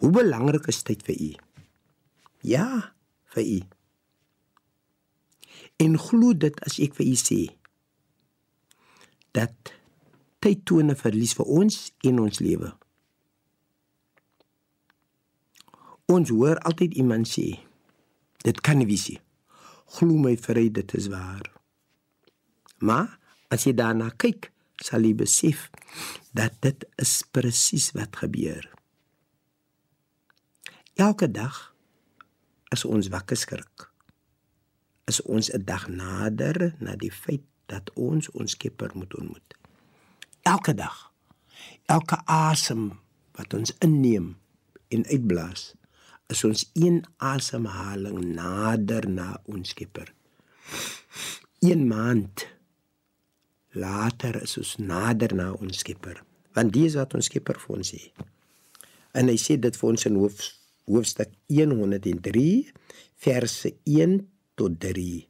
hoe belangrik is tyd vir u? Ja, vir u. En glo dit as ek vir u sê dat tyd toon 'n verlies vir ons in ons lewe. Ons hoor altyd iemand sê, dit kan nie wees nie. Glo my vry, dit is waar. Maar as jy daarna kyk, sal jy besef dat dit is presies wat gebeur. Elke dag as ons wakker skrik, is ons 'n dag nader na die feit dat ons ons Skepper moet ontmoet. Elke dag. Elke asem wat ons inneem en uitblaas, is ons een asemhaling nader na ons Skepper. Een maand later is ons nader na ons Skepper, want dis wat ons Skepper vir ons sê. En hy sê dit vir ons in hoof, hoofstuk 103 verse 1 tot 3.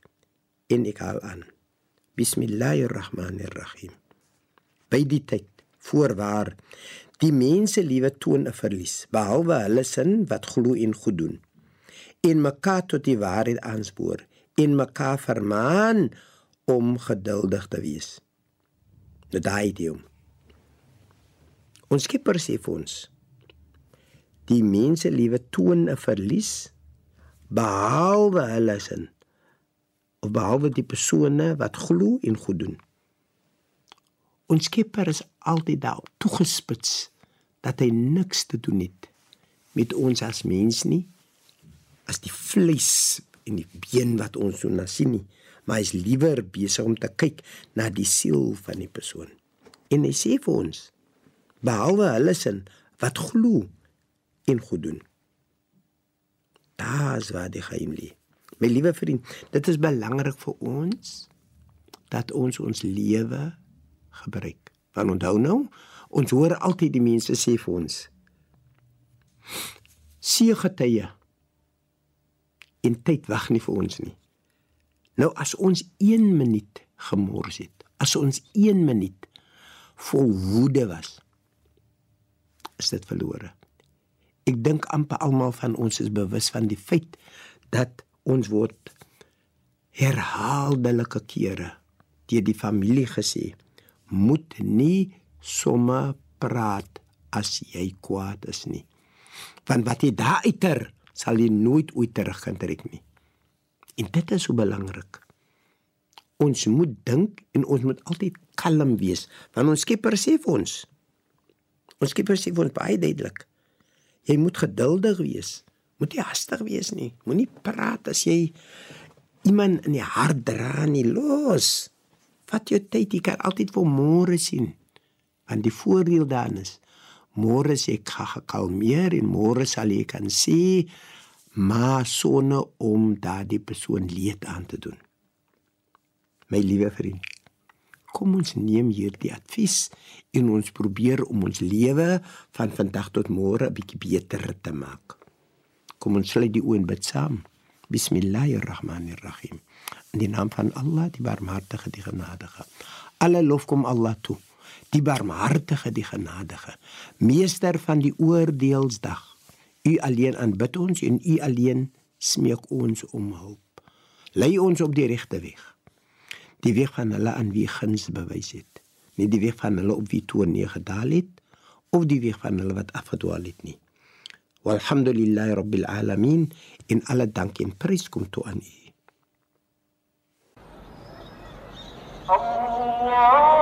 En ek haal aan. Bismillahirrahmanirrahim. By die tyd voorwaar die mense liewe toon 'n verlies behalwe hulle sin wat glo en goed doen en mekaar tot die waarheid aanspoor en mekaar vermaan om geduldig te wees. Nou daai idiom. Ons skipper sê vir ons die mense liewe toon 'n verlies behalwe hulle sin of behalwe die persone wat glo en goed doen. Ons Skepper is altyd daar toegespits dat hy niks te doen het met ons as mens nie as die vlees en die been wat ons so na sien nie maar is liewer besig om te kyk na die siel van die persoon en hy sê vir ons behalwe hulle sin wat glo en goed doen daas waar die geheim lê my liewe vriend dit is belangrik vir ons dat ons ons lewe gebruik. Want onthou nou, ons hoor altyd die mense sê vir ons: "See getye en tyd wag nie vir ons nie." Nou as ons 1 minuut gemors het, as ons 1 minuut vol woede was, is dit verlore. Ek dink amper almal van ons is bewus van die feit dat ons word herhaaldelike kere deur die familie gesê moet nie sommer praat as jy kwaad is nie. Want wat jy daar uiter sal jy nooit ooit terug kan trek nie. En dit is so belangrik. Ons moet dink en ons moet altyd kalm wees want ons Skepper sê vir ons. Ons Skepper sê vir ons baie duidelik. Jy moet geduldig wees. Moet nie hastig wees nie. Moenie praat as jy iemand in die hart dra nie los. Vat jou tyd, jy kan altyd vir môre sien. Want die voordeel daarin is môre sê ek gaan gekalmeer en môre sal jy kan sê maar sonne om daardie persoon leed aan te doen. My liewe vriend, kom ons neem hierdie advies en ons probeer om ons lewe van vandag tot môre 'n bietjie beter te maak. Kom ons sluit die oë en bid saam. Bismillahirrahmanirrahim. In die naam van Allah, die Barmhartige, die Genadige. Alle lof kom Allah toe, die Barmhartige, die Genadige, meester van die oordeelsdag. U alleen aanbid ons en u alleen smeek ons om hulp. Lei ons op die regte weg die weg van hulle aan wie guns bewys het, nie die weg van hulle op wie toornee gedaal het of die weg van hulle wat afgedwaal het nie. Walhamdulillahi rabbil alamin in alle dank en prys kom toe aan U. Allah